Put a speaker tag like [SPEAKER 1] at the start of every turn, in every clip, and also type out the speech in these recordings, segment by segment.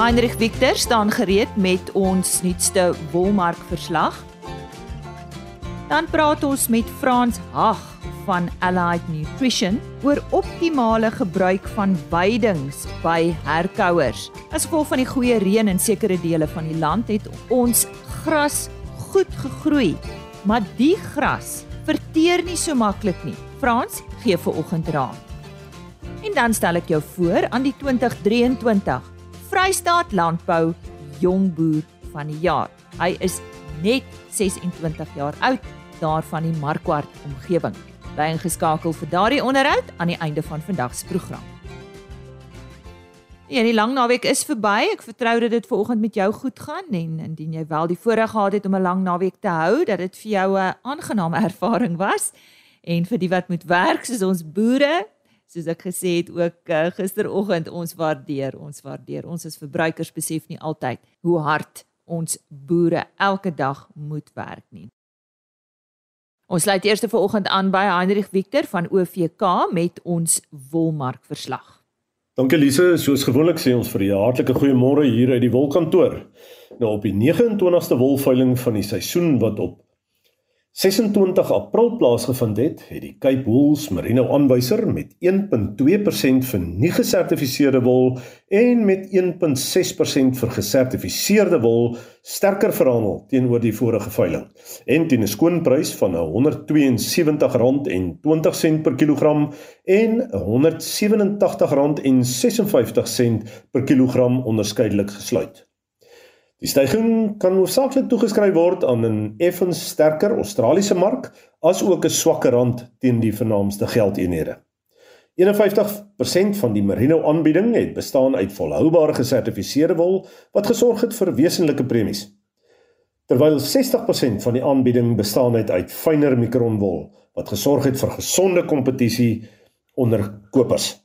[SPEAKER 1] Heinrich Victor staan gereed met ons nuutste wolmark verslag. Dan praat ons met Frans Hag van Allied Nutrition oor optimale gebruik van weidings by herkouers. As gevolg van die goeie reën in sekere dele van die land het ons gras goed gegroei, maar die gras verteer nie so maklik nie. Frans gee vir oggend raad. En dan stel ek jou voor aan die 2023 Vrystaat Landbou Jong Boer van die Jaar. Hy is net 26 jaar oud daar van die Markwart omgewing. Bly ingeskakel vir daardie onderhoud aan die einde van vandag se program. Ja, die lang naweek is verby. Ek vertrou dat dit vanoggend met jou goed gaan en indien jy wel die voorreg gehad het om 'n lang naweek te hou, dat dit vir jou 'n aangename ervaring was. En vir die wat moet werk, soos ons boere, soos ek gesê het ook uh, gisteroggend ons waardeer ons waardeer ons as verbruikers besef nie altyd hoe hard ons boere elke dag moet werk nie. Ons sluit eers vanoggend aan by Heinrich Victor van OVK met ons wolmark verslag.
[SPEAKER 2] Dankie Lise, soos gewoonlik sê ons vir 'n hartlike goeiemôre hier uit die wolkantoor. Nou op die 29ste wolveiling van die seisoen wat op 26 April plaasgevind het, het die Cape Wools Merino aanwyser met 1.2% vir nie gesertifiseerde wol en met 1.6% vir gesertifiseerde wol sterker verhandel teenoor die vorige veiling. En teen 'n skoonprys van R172.20 per kilogram en R187.56 per kilogram onderskeidelik gesluit. Die stygings kan hoofsaaklik toegeskryf word aan 'n effens sterker Australiese mark as ook 'n swakker rand teen die vernaamste geldeenhede. 51% van die merino aanbieding het bestaan uit volhoubare gesertifiseerde wol wat gesorg het vir wesenlike premies. Terwyl 60% van die aanbieding bestaan uit uit fyner mikronwol wat gesorg het vir gesonde kompetisie onder kopers.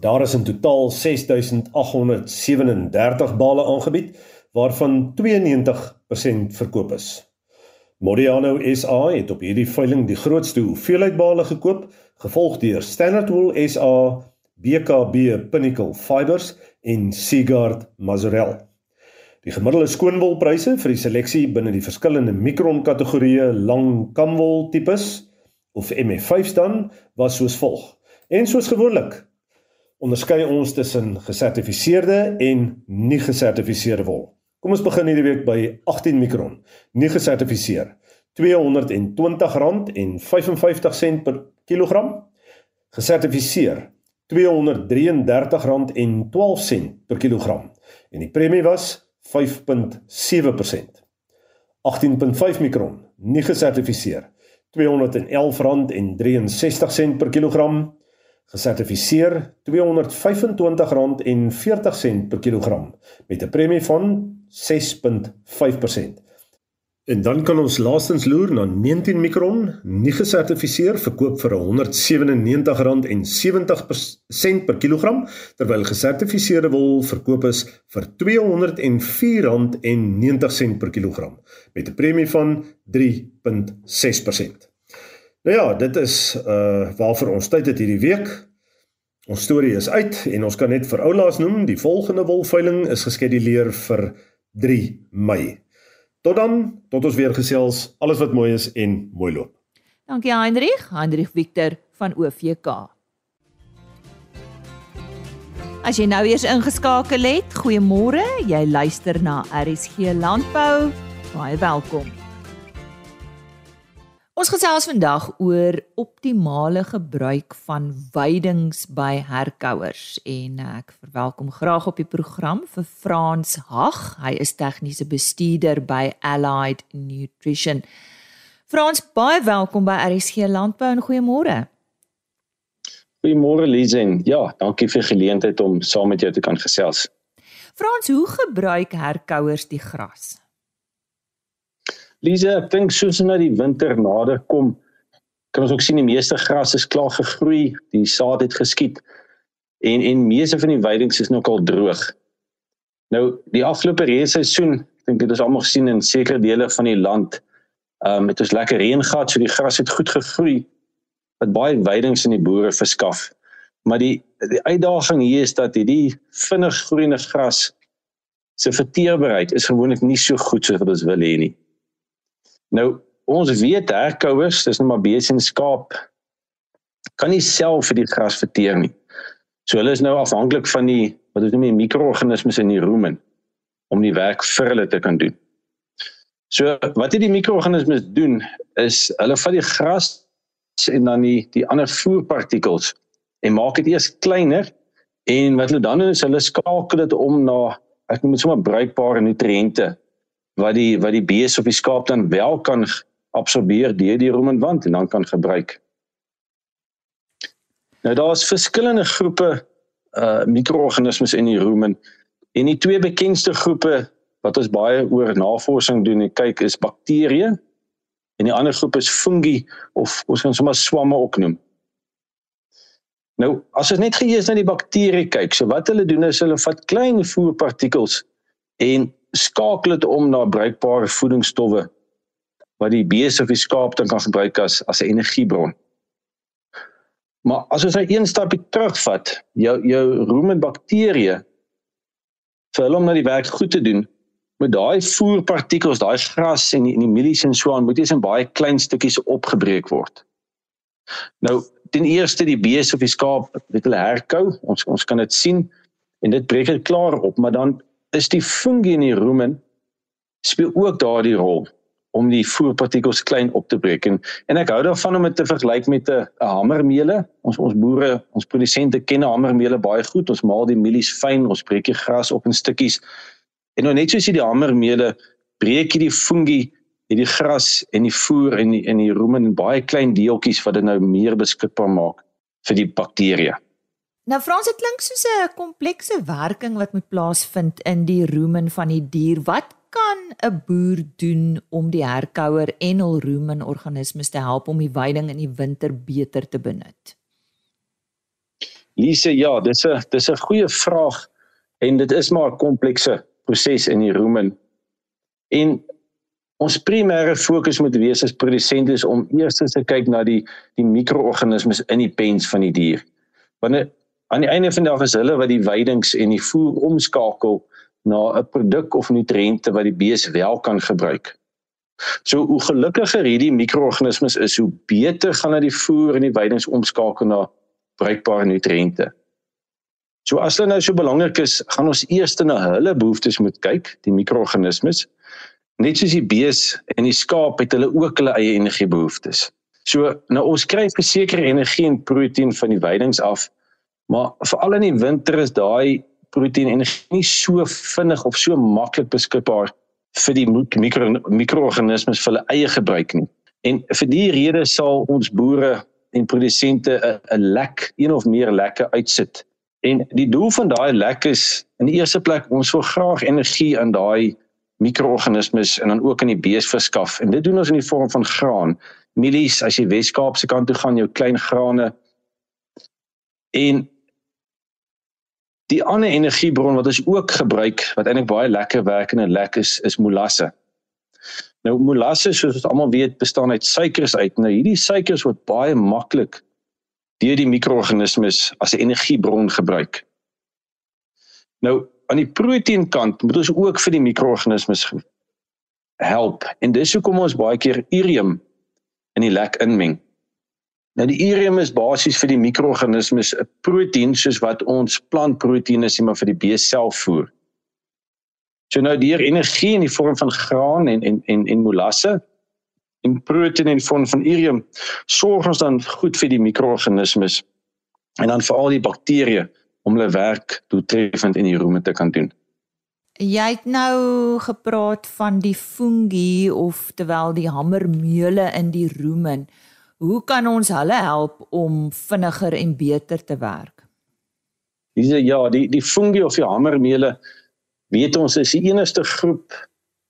[SPEAKER 2] Daar is in totaal 6837 bale aangebied waarvan 92% verkoop is. Modiano SA het op hierdie veiling die grootste hoeveelheid bale gekoop, gevolg deur Standard Wool SA, BKB Pinnacle Fibers en Seagard Mazarel. Die gemiddelde skoonwolpryse vir die seleksie binne die verskillende mikron kategorieë lang kamwol tipes of MF5 dan was soos volg. En soos gewoonlik onderskei ons tussen gesertifiseerde en nie gesertifiseerde wol. Kom ons begin hierdie week by 18 mikron, nie gesertifiseer. R220.55 per kilogram. Gesertifiseer R233.12 per kilogram. En die premie was 5.7%. 18.5 mikron, nie gesertifiseer. R211.63 per kilogram gesertifiseer R225.40 per kilogram met 'n premie van 6.5%. En dan kan ons laastens loer na 19 mikron, nie gesertifiseer, verkoop vir R197.70 per kilogram, terwyl gesertifiseerde wol verkoop is vir R204.90 per kilogram met 'n premie van 3.6%. Nou ja, dit is uh waarvoor ons tyd het hierdie week. Ons storie is uit en ons kan net vir oulaas noem, die volgende wolveiling is geskeduleer vir 3 Mei. Tot dan, tot ons weer gesels. Alles wat mooi is en mooi loop.
[SPEAKER 1] Dankie Heinrich, Heinrich Victor van OVK. As jy nou eers ingeskakel het, goeiemôre. Jy luister na RSG Landbou. Baie welkom. Ons gesels vandag oor optimale gebruik van weidings by herkouers en ek verwelkom graag op die program vir Frans Hag. Hy is tegniese bestuurder by Allied Nutrition. Frans, baie welkom by RSG Landbou en goeiemôre.
[SPEAKER 3] Goeiemôre Lizen. Ja, dankie vir die geleentheid om saam met jou te kan gesels.
[SPEAKER 1] Frans, hoe gebruik herkouers die gras?
[SPEAKER 3] Lise, ek dink soos nou die winter nader kom, kan ons ook sien die meeste gras is klaar gegroei, die saad het geskiet en en meeste van die weidings is nog al droog. Nou die afgelope reënseisoen, ek dink dit is almal gesien in sekere dele van die land, ehm um, het ons lekker reën gehad, so die gras het goed gegroei wat baie weidings in die boere verskaf. Maar die die uitdaging hier is dat hierdie vinnig groeiende gras se verteerbaarheid is gewoonlik nie so goed soos wat ons wil hê nie. Nou ons weet herkouers, dis nou maar beeste en skaap kan nie self vir die gras verteer nie. So hulle is nou afhanklik van die wat ons noem die mikroorganismes in die rumen om die werk vir hulle te kan doen. So wat hierdie mikroorganismes doen is hulle vat die gras en dan die die ander voerpartikels en maak dit eers kleiner en wat hulle dan doen is hulle skakel dit om na ek noem dit sommer bruikbare nutriënte wat die wat die bees of die skaap dan wel kan absorbeer deur die rumenwand en dan kan gebruik. Nou daar's verskillende groepe uh mikroorganismes in die rumen en die twee bekendste groepe wat ons baie oor navorsing doen en kyk is bakterieë en die ander groep is fungi of ons kan sommer swamme ook noem. Nou, as ons net geheers na die bakterie kyk, so wat hulle doen is hulle vat klein voerpartikels en skakel dit om na bruikbare voedingsstowwe wat die beeste of die skaap dan kan gebruik as as 'n energiebron. Maar as ons net een stapie terugvat, jou jou rumenbakterieë vir hulle om na die werk goed te doen, met daai voerpartikels, daai gras en die, die mielies en so aan moet eers in baie klein stukkies opgebreek word. Nou, ten eerste die bees of die skaap, dit hulle herkou, ons ons kan dit sien en dit breek dit klaar op, maar dan is die fungi in die rumen speel ook daardie rol om die voerpartikels klein op te breek en en ek hou daarvan om dit te vergelyk met 'n hamermeele. Ons ons boere, ons produsente ken hamermeele baie goed. Ons maal die mielies fyn, ons breek die gras op in stukkies En nou net soos jy die hamermeele breek jy die fungi, hierdie gras en die voer en die in die rumen in baie klein deeltjies wat dit nou meer beskikbaar maak vir die bakterieë.
[SPEAKER 1] Nou Frans, dit klink soos 'n komplekse werking wat moet plaasvind in die rumen van die dier. Wat kan 'n boer doen om die herkouer en hul rumen organismes te help om die veiding in die winter beter te benut?
[SPEAKER 3] Lise, ja, dis 'n dis 'n goeie vraag en dit is maar 'n komplekse proses in die rumen. En ons primêre fokus moet wees as produsente is om eers te kyk na die die mikroorganismes in die pens van die dier. Wanneer aan die einde van die dag is hulle wat die weidings en die voer omskakel na 'n produk of nutriënte wat die bees wel kan gebruik. So hoe gelukkiger hierdie mikroorganismes is, hoe beter gaan hulle die voer en die weidings omskakel na bruikbare nutriënte. So as dit nou so belangrik is, gaan ons eers na hulle behoeftes moet kyk, die mikroorganismes. Net soos die bees en die skaap het hulle ook hulle eie energiebehoeftes. So nou ons kry verseker energie en proteïen van die weidings af, maar veral in die winter is daai proteïen energie nie so vinnig of so maklik beskikbaar vir die mikro mikroorganismes vir hulle eie gebruik nie. En vir die rede sal ons boere en produsente 'n lek, een of meer lekke uitsit En die doel van daai lek is in die eerste plek ons wil graag energie aan daai mikroorganismes en dan ook in die bees verskaf. En dit doen ons in die vorm van graan. Mielies as jy Weskaapse kant toe gaan, jou klein grane. En die ander energiebron wat ons ook gebruik wat eintlik baie lekker werk en 'n lek is, is molasse. Nou molasse soos ons almal weet bestaan uit suikers uit. Nou hierdie suikers word baie maklik deur die mikroorganismes as 'n energiebron gebruik. Nou aan die proteïenkant moet ons ook vir die mikroorganismes help en dis hoekom ons baie keer urium in die lek inmeng. Nou die urium is basies vir die mikroorganismes 'n proteïen soos wat ons plantproteïene is maar vir die bees self voer. So nou deur energie in die vorm van graan en en en en molasse en proteïen in vorm van urium sorg ons dan goed vir die mikroorganismes en dan veral die bakterieë om hulle werk doeltreffend in die rumen te kan doen.
[SPEAKER 1] Jy het nou gepraat van die fungi of terwyl die hamermeule in die rumen. Hoe kan ons hulle help om vinniger en beter te werk?
[SPEAKER 3] Dis ja, die die fungi of die hamermeule weet ons is die enigste groep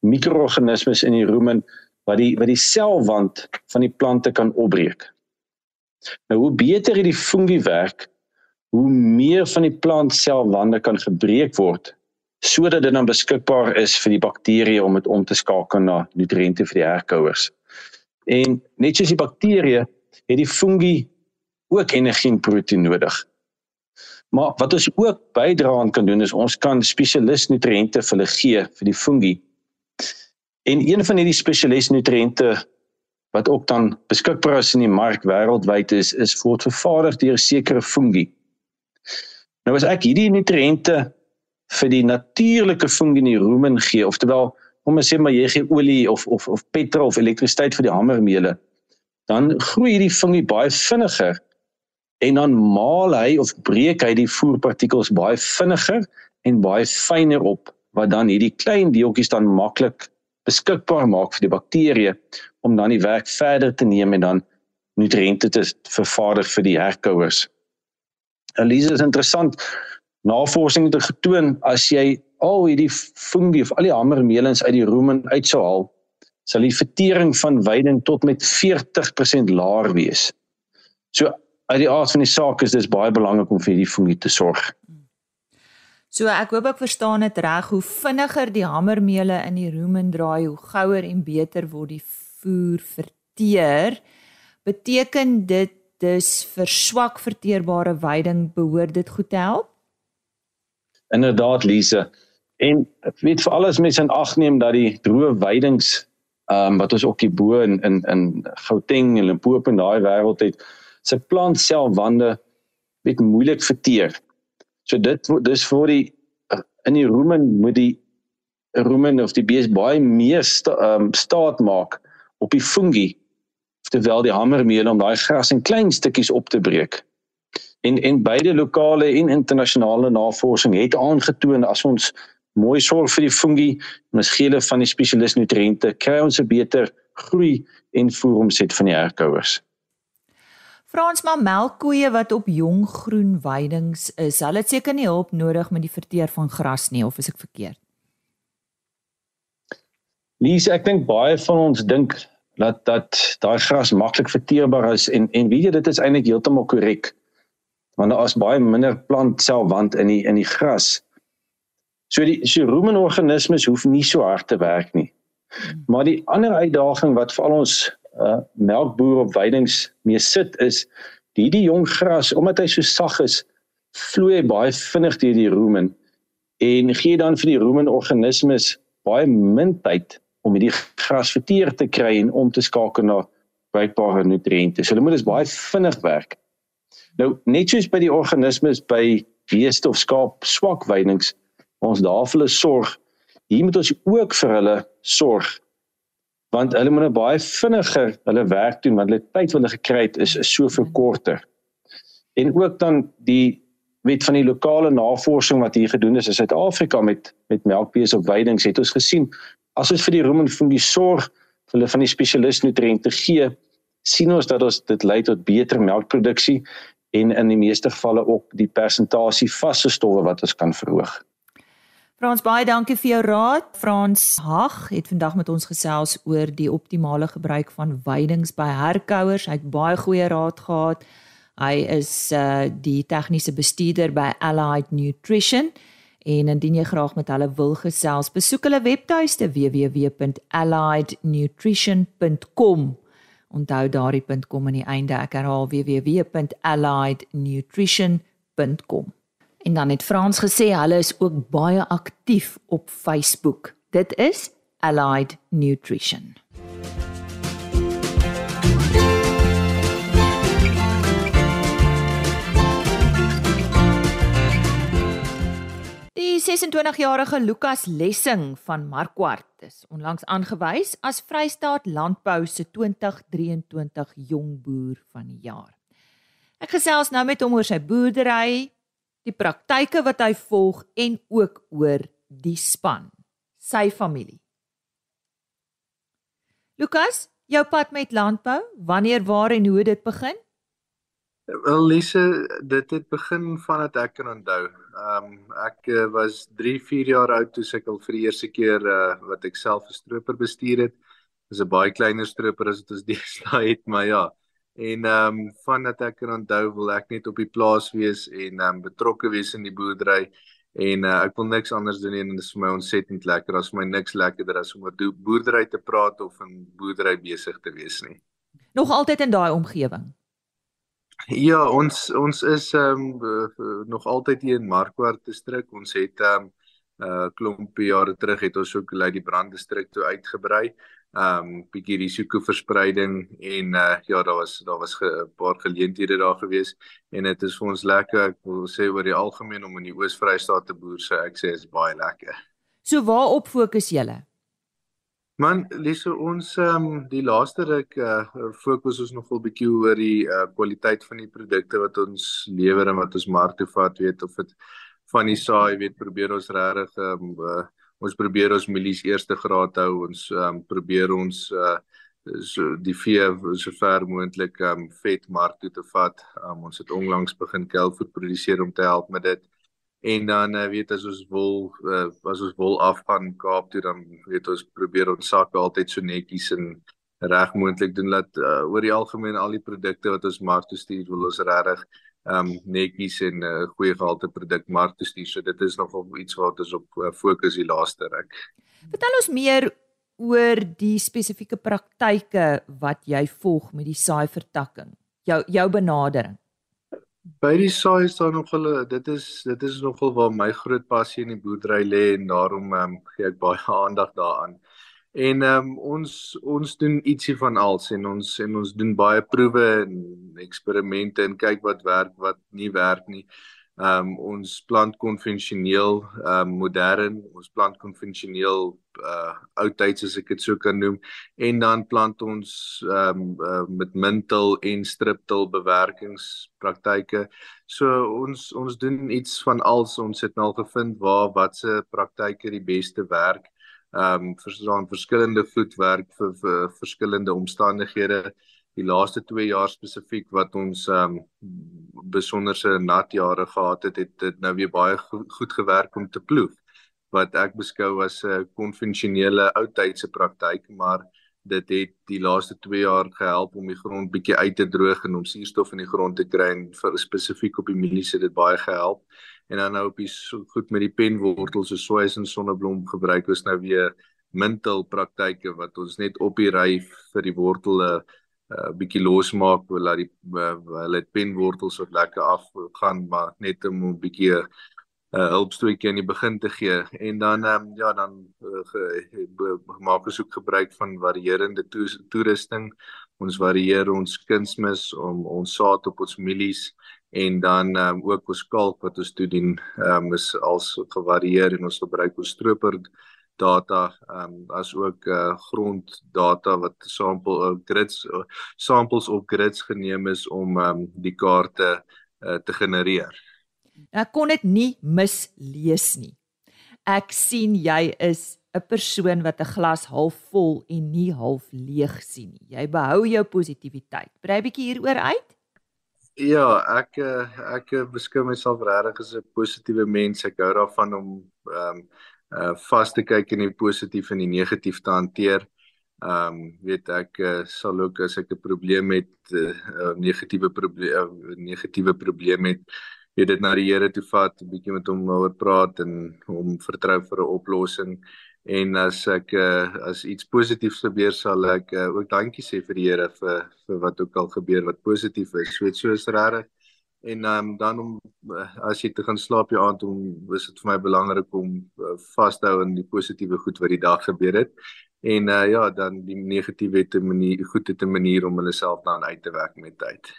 [SPEAKER 3] mikroorganismes in die rumen wat die wat die selwand van die plante kan opbreek. Nou hoe beter hierdie fungi werk, hoe meer van die plant selwande kan gebreek word sodat dit dan beskikbaar is vir die bakterieë om dit om te skakel na nutriënte vir die herkouers. En net soos die bakterieë het die fungi ook energie en proteïen nodig. Maar wat ons ook bydra aan kan doen is ons kan spesialis nutriënte vir hulle gee vir die fungi. En een van hierdie spesialis nutriënte wat ook dan beskikbaar is in die mark wêreldwyd is is word vervaardig deur sekere fungi. Nou as ek hierdie nutriënte vir die natuurlike fungi in die rumen gee, oftewel kom ons sê maar jy gee olie of of of petrol of elektrisiteit vir die hamermeele, dan groei hierdie fungi baie vinniger en dan maal hy of breek hy die voerpartikels baie vinniger en baie fyner op wat dan hierdie klein deeltjies dan maklik beskikbaar maak vir die bakterieë om dan die werk verder te neem en dan nutriënte te vervaardig vir die herkouers. Elise is interessant. Navorsing het getoon as jy al hierdie fungi of al die hamermelens uit die rumen uit sou haal, sal die vertering van veiding tot met 40% laer wees. So uit die aard van die saak is dit baie belangrik om vir hierdie fungi te sorg.
[SPEAKER 1] So ek hoop ek verstaan dit reg hoe vinniger die hamermele in die rumen draai, hoe gouer en beter word die voer verteer. Beteken dit dis vir swak verteerbare veiding behoort dit goed te help?
[SPEAKER 3] Inderdaad Lise. En weet vir alles mense in ag neem dat die droë veidings ehm um, wat ons ook hier bo in in in Gauteng en Limpopo en daai wêreld het, se plantselwande weet moeilik verteer. So dit dis vir die in die rumen moet die rumen of die bees baie meer sta, um, staat maak op die fungi terwyl die hamermeel om daai gras in klein stukkies op te breek. En en beide lokale en internasionale navorsing het aangetoon as ons mooi sorg vir die fungi en ons gee hulle van die spesialis nutriënte, kry ons 'n beter groei en voeromset van die herkouers.
[SPEAKER 1] Frans maar melkkoeie wat op jong groen weidings is, hulle het seker nie hulp nodig met die verteer van gras nie of is ek verkeerd?
[SPEAKER 3] Lise, ek dink baie van ons dink dat dat daai gras maklik verteerbaar is en en weet jy dit is eintlik heeltemal korrek. Want daar is baie minder plantselwand in die in die gras. So die so rumenorganismes hoef nie so hard te werk nie. Maar die ander uitdaging wat vir al ons uh, melkboer op weidings mee sit is die die jong gras omdat hy so sag is vloei baie vinnig deur die rumen en gee dan vir die rumen organismes baie min tyd om hierdie gras verteer te kry en om te skakel na bruikbare nutriënte. So hulle moet dus baie vinnig werk. Nou net soos by die organismes by beeste of skaap swak weidings ons daar vir hulle sorg, hier moet ons ook vir hulle sorg want hulle moet nou baie vinniger hulle werk doen want hulle tyd wat hulle gekry het is, is soveel korter. En ook dan die weet van die lokale navorsing wat hier gedoen is in Suid-Afrika met met melkbees op weidings het ons gesien as ons vir die rumen van die sorg vir hulle van die spesialis nutriënte gee sien ons dat ons dit lei tot beter melkproduksie en in die meeste gevalle ook die persentasie vaste stowwe wat ons kan verhoog.
[SPEAKER 1] Frans baie dankie vir jou raad. Frans Hag het vandag met ons gesels oor die optimale gebruik van weidings by herkouers. Hy het baie goeie raad gehad. Hy is uh die tegniese bestuurder by Allied Nutrition en indien jy graag met hulle wil gesels, besoek hulle webtuiste www.alliednutrition.com. Onthou daardie .com aan die einde. Ek herhaal www.alliednutrition.com. En dan het Frans gesê hulle is ook baie aktief op Facebook. Dit is Allied Nutrition. Die 26-jarige Lukas Lessing van Markwart is onlangs aangewys as Vrystaat Landbou se 2023 jong boer van die jaar. Ek gesels nou met hom oor sy boerdery, die praktyke wat hy volg en ook oor die span, sy familie. Lukas, jou pad met landbou, wanneer, waar en hoe dit begin?
[SPEAKER 4] Wel Lise, dit het begin vandat ek kan onthou. Ehm um, ek uh, was 3, 4 jaar oud toe ek al vir die eerste keer uh, wat ek self 'n stroper bestuur het. Dit is 'n baie kleiner stroper as wat ons deesdae het, maar ja, En ehm um, vandat ek kan onthou wil ek net op die plaas wees en ehm um, betrokke wees in die boerdery en uh, ek wil niks anders doen nie en dit is vir my ontsettend lekker. Daar's vir my niks lekkerder as om oor boerdery te praat of in boerdery besig te wees nie.
[SPEAKER 1] Nog altyd in daai omgewing.
[SPEAKER 4] Ja, ons ons is ehm um, nog altyd hier in Markwart distrik. Ons het ehm um, uh, klompie jare terug het ons ook Lady Brand distrik toe uitgebrei. Ehm um, bietjie risikoverspreiding en uh, ja, daar was daar was 'n ge, paar geleenthede daar gewees en dit is vir ons lekker. Ek wil sê oor die algemeen om in die Oos-Vrystaat te boer, sê ek sê is baie lekker.
[SPEAKER 1] So waarop fokus julle?
[SPEAKER 4] Man, leso ons ehm um, die laaste ruk uh, fokus ons nogal bietjie oor die uh, kwaliteit van die produkte wat ons lewer en wat ons mark toe vat, weet of dit van die saai, weet probeer ons regtig ehm um, uh, ons probeer ons mielies eerste graad hou ons um, probeer ons uh, so die vee so ver moontlik um vet mark toe te vat. Um, ons het onlangs begin kelvoer produseer om te help met dit. En dan uh, weet as ons wil uh, as ons wil afgaan Kaap toe dan weet ons probeer ons sakke altyd so netjies en reg moontlik doen dat uh, oor die algemeen al die produkte wat ons mark toe stuur wil ons regtig um netjies en 'n uh, goeie gehalte produk mark toe stuur. So dit is nogal iets wat ons op uh, fokus die laaste ruk.
[SPEAKER 1] Vertel ons meer oor die spesifieke praktyke wat jy volg met die saai vertakking. Jou jou benadering.
[SPEAKER 4] By die saai is daar nog hulle dit is dit is nogal waar my groot passie in die boerdery lê en daarom um, gee ek baie aandag daaraan. En ehm um, ons ons doen ietsie van alles en ons en ons doen baie proewe en eksperimente en kyk wat werk, wat nie werk nie. Ehm um, ons plant konvensioneel, ehm um, modern, ons plant konvensioneel uh oudtyds as ek dit so kan noem en dan plant ons ehm um, uh, met mintel en striptil bewerkingspraktyke. So ons ons doen iets van alles. Ons het nou al gevind waar watse praktyke die beste werk ehm um, verstaan verskillende voetwerk vir, vir verskillende omstandighede. Die laaste 2 jaar spesifiek wat ons ehm um, besonderse nat jare gehad het het dit nou weer baie goed, goed gewerk om te ploeg. Wat ek beskou as 'n konvensionele ou tydse praktyk maar dit het die laaste 2 jaar gehelp om die grond bietjie uit te droog en om suurstof in die grond te kry en vir spesifiek op die mielies het dit baie gehelp en dan nou op die so goed met die penwortels so soos en sonneblom gebruik ons nou weer mintel praktyke wat ons net op die ry vir die wortels 'n uh, bietjie losmaak wil laat die uh, hulle penwortels wat lekker af gaan maar net om 'n bietjie 'n uh, hulpstootjie aan die begin te gee. En dan um, ja dan uh, ge, maak ons ook gebruik van varierende to toerusting. Ons varieer ons kunsmis om ons saad op ons mielies en dan um, ook ons kalk wat ons toedien um, is als gevarieer en ons gebruik ons stroper data um, as ook uh, gronddata wat sample uh, grids uh, samples op grids geneem is om um, die kaarte uh, te genereer.
[SPEAKER 1] Ek kon dit nie mislees nie. Ek sien jy is 'n persoon wat 'n glas half vol en nie half leeg sien nie. Jy behou jou positiwiteit. Brei 'n bietjie hieroor uit.
[SPEAKER 4] Ja, ek eh, ek beskou myself regtig as 'n positiewe mens. Ek hou daarvan om ehm um, uh vas te kyk in die positief en die negatief te hanteer. Ehm um, weet ek uh, sal ook as ek 'n probleem het, 'n uh, negatiewe probleem uh, negatiewe probleem het, weet dit na die Here toe vat, 'n bietjie met hom oor praat en hom vertrou vir 'n oplossing en as ek uh, as iets positiefs gebeur sal ek uh, ook dankie sê vir die Here vir vir wat ook al gebeur wat positief is. So dit so is regtig. En um, dan om uh, as jy te gaan slaap jy aand om is dit vir my belangrik om uh, vas te hou in die positiewe goed wat die dag gebeur het. En uh, ja, dan die negatiewe te manier goed te 'n manier om hulle self dan uit te werk met tyd.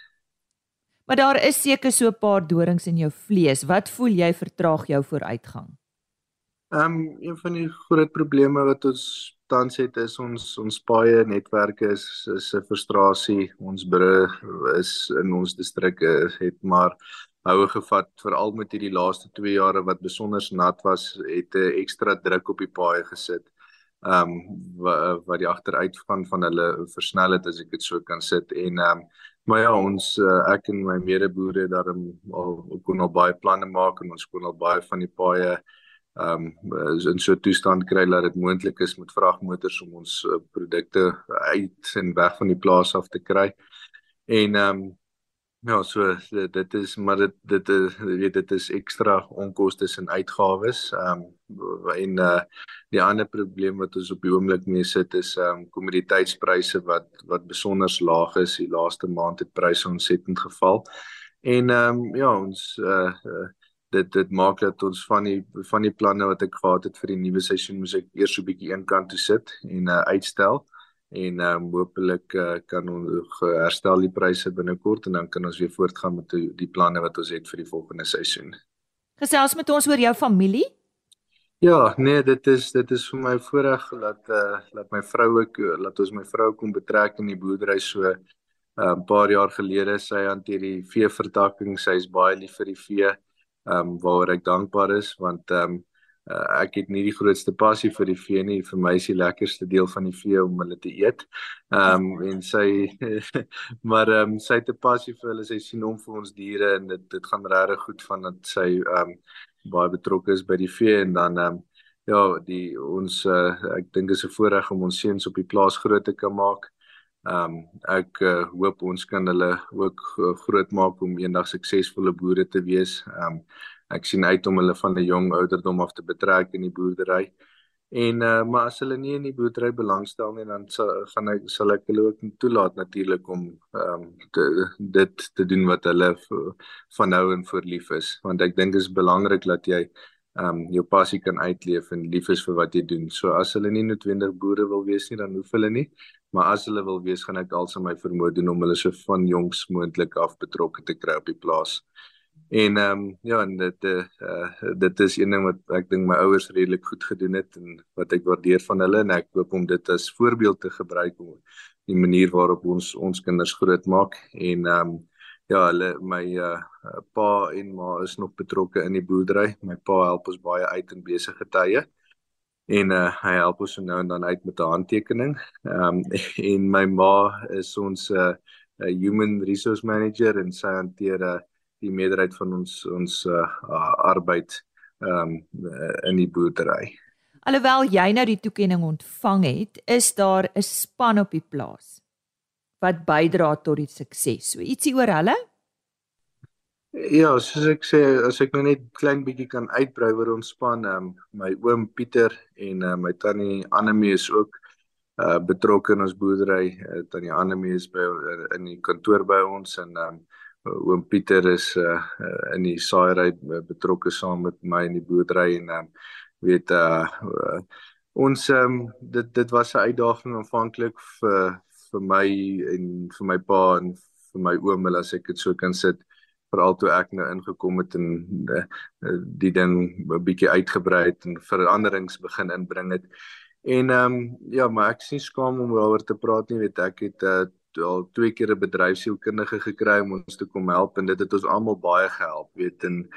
[SPEAKER 1] Maar daar is seker so 'n paar dorings in jou vlees. Wat voel jy vertraag jou vooruitgang?
[SPEAKER 4] Ehm um, een van die groot probleme wat ons tans het is ons ons baie netwerke is is 'n frustrasie. Ons brug is in ons distrik het maar houe gevat veral met hierdie laaste 2 jare wat besonder nat was, het 'n ekstra druk op die paaie gesit. Ehm um, wat, wat die agteruitgaan van hulle versnel het as ek dit so kan sit en ehm um, maar ja ons ek en my medeboere daarom al kon al baie planne maak en ons kon al baie van die paaie ehm um, in so 'n toestand kry dat dit moontlik is met vragmotors om ons uh, produkte uit en weg van die plaas af te kry. En ehm um, Ja, so dit is maar dit dit weet dit is ekstra onkoste en uitgawes. Ehm um, en uh die ander probleem wat ons op die oomblik mee sit is ehm um, kommoditeitspryse wat wat besonder laag is. Die laaste maand het pryse ontsettend geval. En ehm um, ja, ons uh dit dit maak dat ons van die van die planne wat ek gehad het vir die nuwe seisoen moet ek eers so 'n bietjie eenkant toe sit en uh uitstel en um, hopelik uh, kan ons herstel die pryse binnekort en dan kan ons weer voortgaan met die, die planne wat ons het vir die volgende seisoen.
[SPEAKER 1] Gesels met ons oor jou familie?
[SPEAKER 4] Ja, nee, dit is dit is vir my voorreg dat eh uh, dat my vrou ook laat ons my vrou kom betrek in die boerdery so 'n uh, paar jaar gelede sy hanteer die vee vertakking, sy is baie lief vir die vee. Ehm um, waaroor ek dankbaar is want ehm um, uh, ek het nie die grootste passie vir die vee nie. Vir my is die lekkerste deel van die vee om hulle te eet. Ehm um, en sy maar ehm um, sy het 'n passie vir hulle. Sy sien om vir ons diere en dit dit gaan regtig goed van dat sy ehm um, baie betrokke is by die vee en dan ehm um, ja, die ons uh, ek dink is 'n voorreg om ons seuns op die plaas groot te kan maak. Ehm um, ek uh, hoop ons kan hulle ook uh, groot maak om eendag suksesvolle boere te wees. Ehm um, ek sien uit om hulle van 'n jong ouderdom af te betrek in die boerdery. En uh, maar as hulle nie in die boerdery belangstel nie dan sal gaan ek sal ek hulle ook toelaat natuurlik om ehm um, dit te doen wat hulle van nou en voor lief is want ek dink dit is belangrik dat jy ehm um, jou passie kan uitleef en lief is vir wat jy doen. So as hulle nie noodwendig boere wil wees nie dan hoef hulle nie, maar as hulle wil wees gaan ek alsa my vermoë doen om hulle so van jongs moontlik af betrokke te kry op die plaas. En ehm um, ja, en dit eh uh, dit is een ding wat ek dink my ouers redelik goed gedoen het en wat ek waardeer van hulle en ek hoop om dit as voorbeeld te gebruik om die manier waarop ons ons kinders grootmaak en ehm um, ja, hulle my uh, pa en ma is nog betrokke in die boerdery. My pa help ons baie uit in besige tye. En uh, hy help ons nou en dan uit met 'n handtekening. Ehm um, en my ma is ons 'n uh, human resource manager en sy hanteer uh, die meerderheid van ons ons uh, arbeid um, in die boerdery.
[SPEAKER 1] Alhoewel jy nou die toekenning ontvang het, is daar 'n span op die plaas wat bydra tot die sukses. So ietsie oor hulle?
[SPEAKER 4] Ja, soos ek sê, as ek nou net klein bietjie kan uitbrei oor ons span, um, my oom Pieter en uh, my tannie Annelie is ook uh, betrokke in ons boerdery. Uh, tannie Annelie is by uh, in die kantoor by ons en um, oom Pieter is uh, in die saaiery betrokke saam met my in die boerdery en um, weet uh, uh ons um, dit dit was 'n uitdaging aanvanklik vir vir my en vir my pa en vir my oom hulle as ek dit so kan sit veral toe ek nou ingekom het en uh, die ding 'n bietjie uitgebrei het en veranderings begin inbring het. En ehm um, ja maar ek sien skaam om daaroor te praat nie weet ek het uh, al twee keer 'n bedryfsielkundige gekry om ons te kom help en dit het ons almal baie gehelp weet en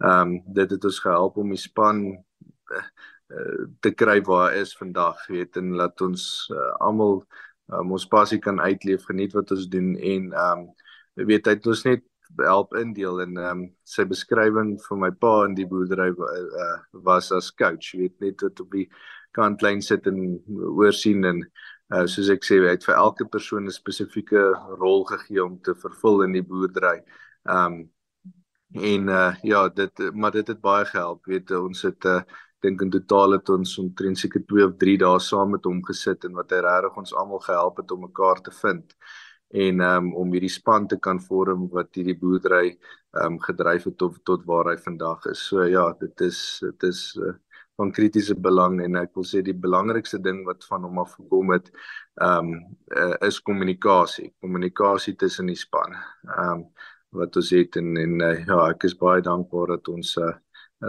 [SPEAKER 4] ehm um, dit het ons gehelp om die span uh, te kry waar is vandag weet en laat ons uh, almal um, ons passie kan uitleef geniet wat ons doen en ehm um, weet hy het ons net help indeel en ehm um, sy beskrywing vir my pa in die boerdery uh, was as coach weet net wat op die kantlyn sit en oorsien en Uh soos ek sê, hy het vir elke persoon 'n spesifieke rol gegee om te vervul in die boerdery. Um en uh ja, dit maar dit het baie gehelp. Weet ons het uh dink in totaal het ons omtrent seker 2 of 3 dae saam met hom gesit en wat hy regtig ons almal gehelp het om mekaar te vind en um om hierdie span te kan vorm wat hierdie boerdery um gedryf het tot tot waar hy vandag is. So ja, dit is dit is uh, van kritiese belang en ek wil sê die belangrikste ding wat van hom af gekom het um, uh, is kommunikasie kommunikasie tussen die span um, wat ons het en en uh, ja ek is baie dankbaar dat ons uh,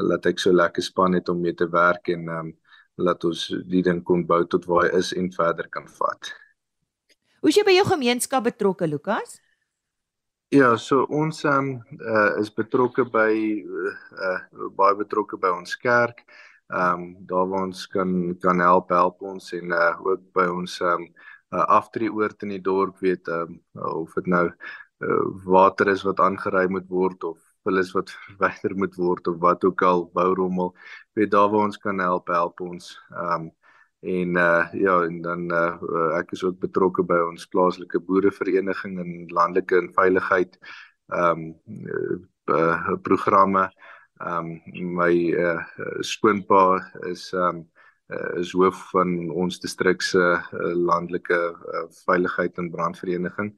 [SPEAKER 4] laat ek so lekker span het om mee te werk en um, laat ons die ding kon bou tot waar hy is en verder kan vat
[SPEAKER 1] Hoe is jy by jou gemeenskap betrokke Lukas?
[SPEAKER 4] Ja, so ons um, uh, is betrokke by uh, uh, baie betrokke by ons kerk. Ehm um, daar waar ons kan kan help help ons en uh, ook by ons ehm um, uh, aftreeoort in die dorp weet ehm um, of dit nou uh, water is wat aangery moet word of vullis wat verwyder moet word of wat ook al bourommel weet daar waar ons kan help help ons ehm um, en uh, ja en dan uh, ek is ook betrokke by ons plaaslike boerevereniging en landelike en veiligheid ehm um, uh, programme. Ehm um, my uh, skoonpa is ehm um, uh, is hoof van ons distrik se uh, landelike uh, veiligheid en brandvereniging.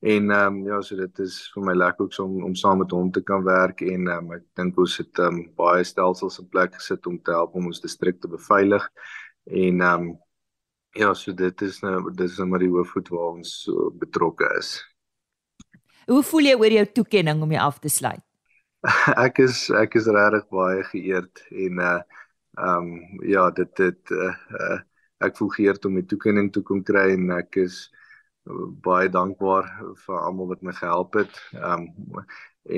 [SPEAKER 4] En ehm um, ja, so dit is vir my lekker ook om om saam met hom te kan werk en um, ek dink ons het um, baie stelsels in plek gesit om te help om ons distrik te beveilig. En ehm um, ja, so dit is nou dis nou maar die hoofvoet waar ons so betrokke is.
[SPEAKER 1] Hoe voel jy oor jou toekenning om jy af te sluit?
[SPEAKER 4] ek is ek is regtig baie geëerd en uh ehm um, ja, dit dit uh, uh ek voel geëerd om die toekenning toe kom kry en ek is baie dankbaar vir almal wat my gehelp het. Ehm um,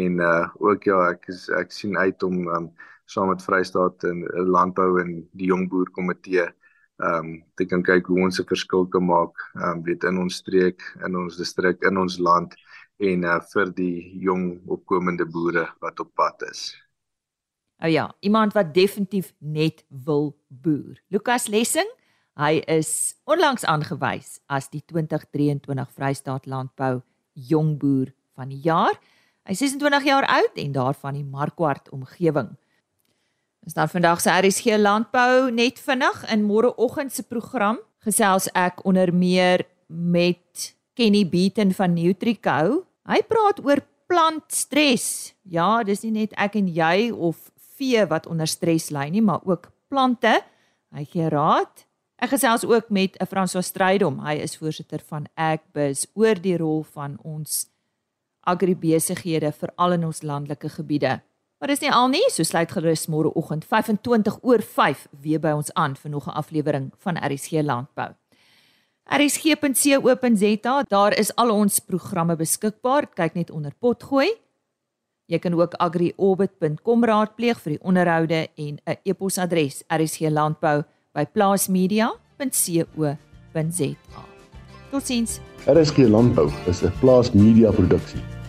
[SPEAKER 4] en uh ook ja, ek is ek sien uit om um saam met Vrystaat en landbou en die jong boer komitee ehm um, te kan kyk hoe ons 'n verskil kan maak, ehm um, weet in ons streek, in ons distrik, in ons land en uh vir die jong opkomende boere wat op pad is.
[SPEAKER 1] O oh ja, iemand wat definitief net wil boer. Lukas Lessing Hy is onlangs aangewys as die 2023 Vrystaat Landbou Jong Boer van die jaar. Hy is 26 jaar oud en daarvan die Markwart omgewing. Ons dan vandag se RSG Landbou net vinnig in môreoggend se program gesels ek onder meer met Kenny Beaton van Nutrico. Hy praat oor plantstres. Ja, dis nie net ek en jy of vee wat onder stres ly nie, maar ook plante. Hy gee raad Ek gesels ook met 'n François Strydom. Hy is voorsitter van Agbus oor die rol van ons agribesighede veral in ons landelike gebiede. Maar dis nie al nie, so sluit gerus môre oggend 25 oor 5 weer by ons aan vir nog 'n aflewering van RSG Landbou. RSG.co.za, daar is al ons programme beskikbaar. Kyk net onder potgooi. Jy kan ook agriorbit.com raadpleeg vir die onderhoude en 'n e-posadres rsglandbou@ by plaasmedia.co.za. Totsiens.
[SPEAKER 5] RSG Landbou is 'n Plaas Media produksie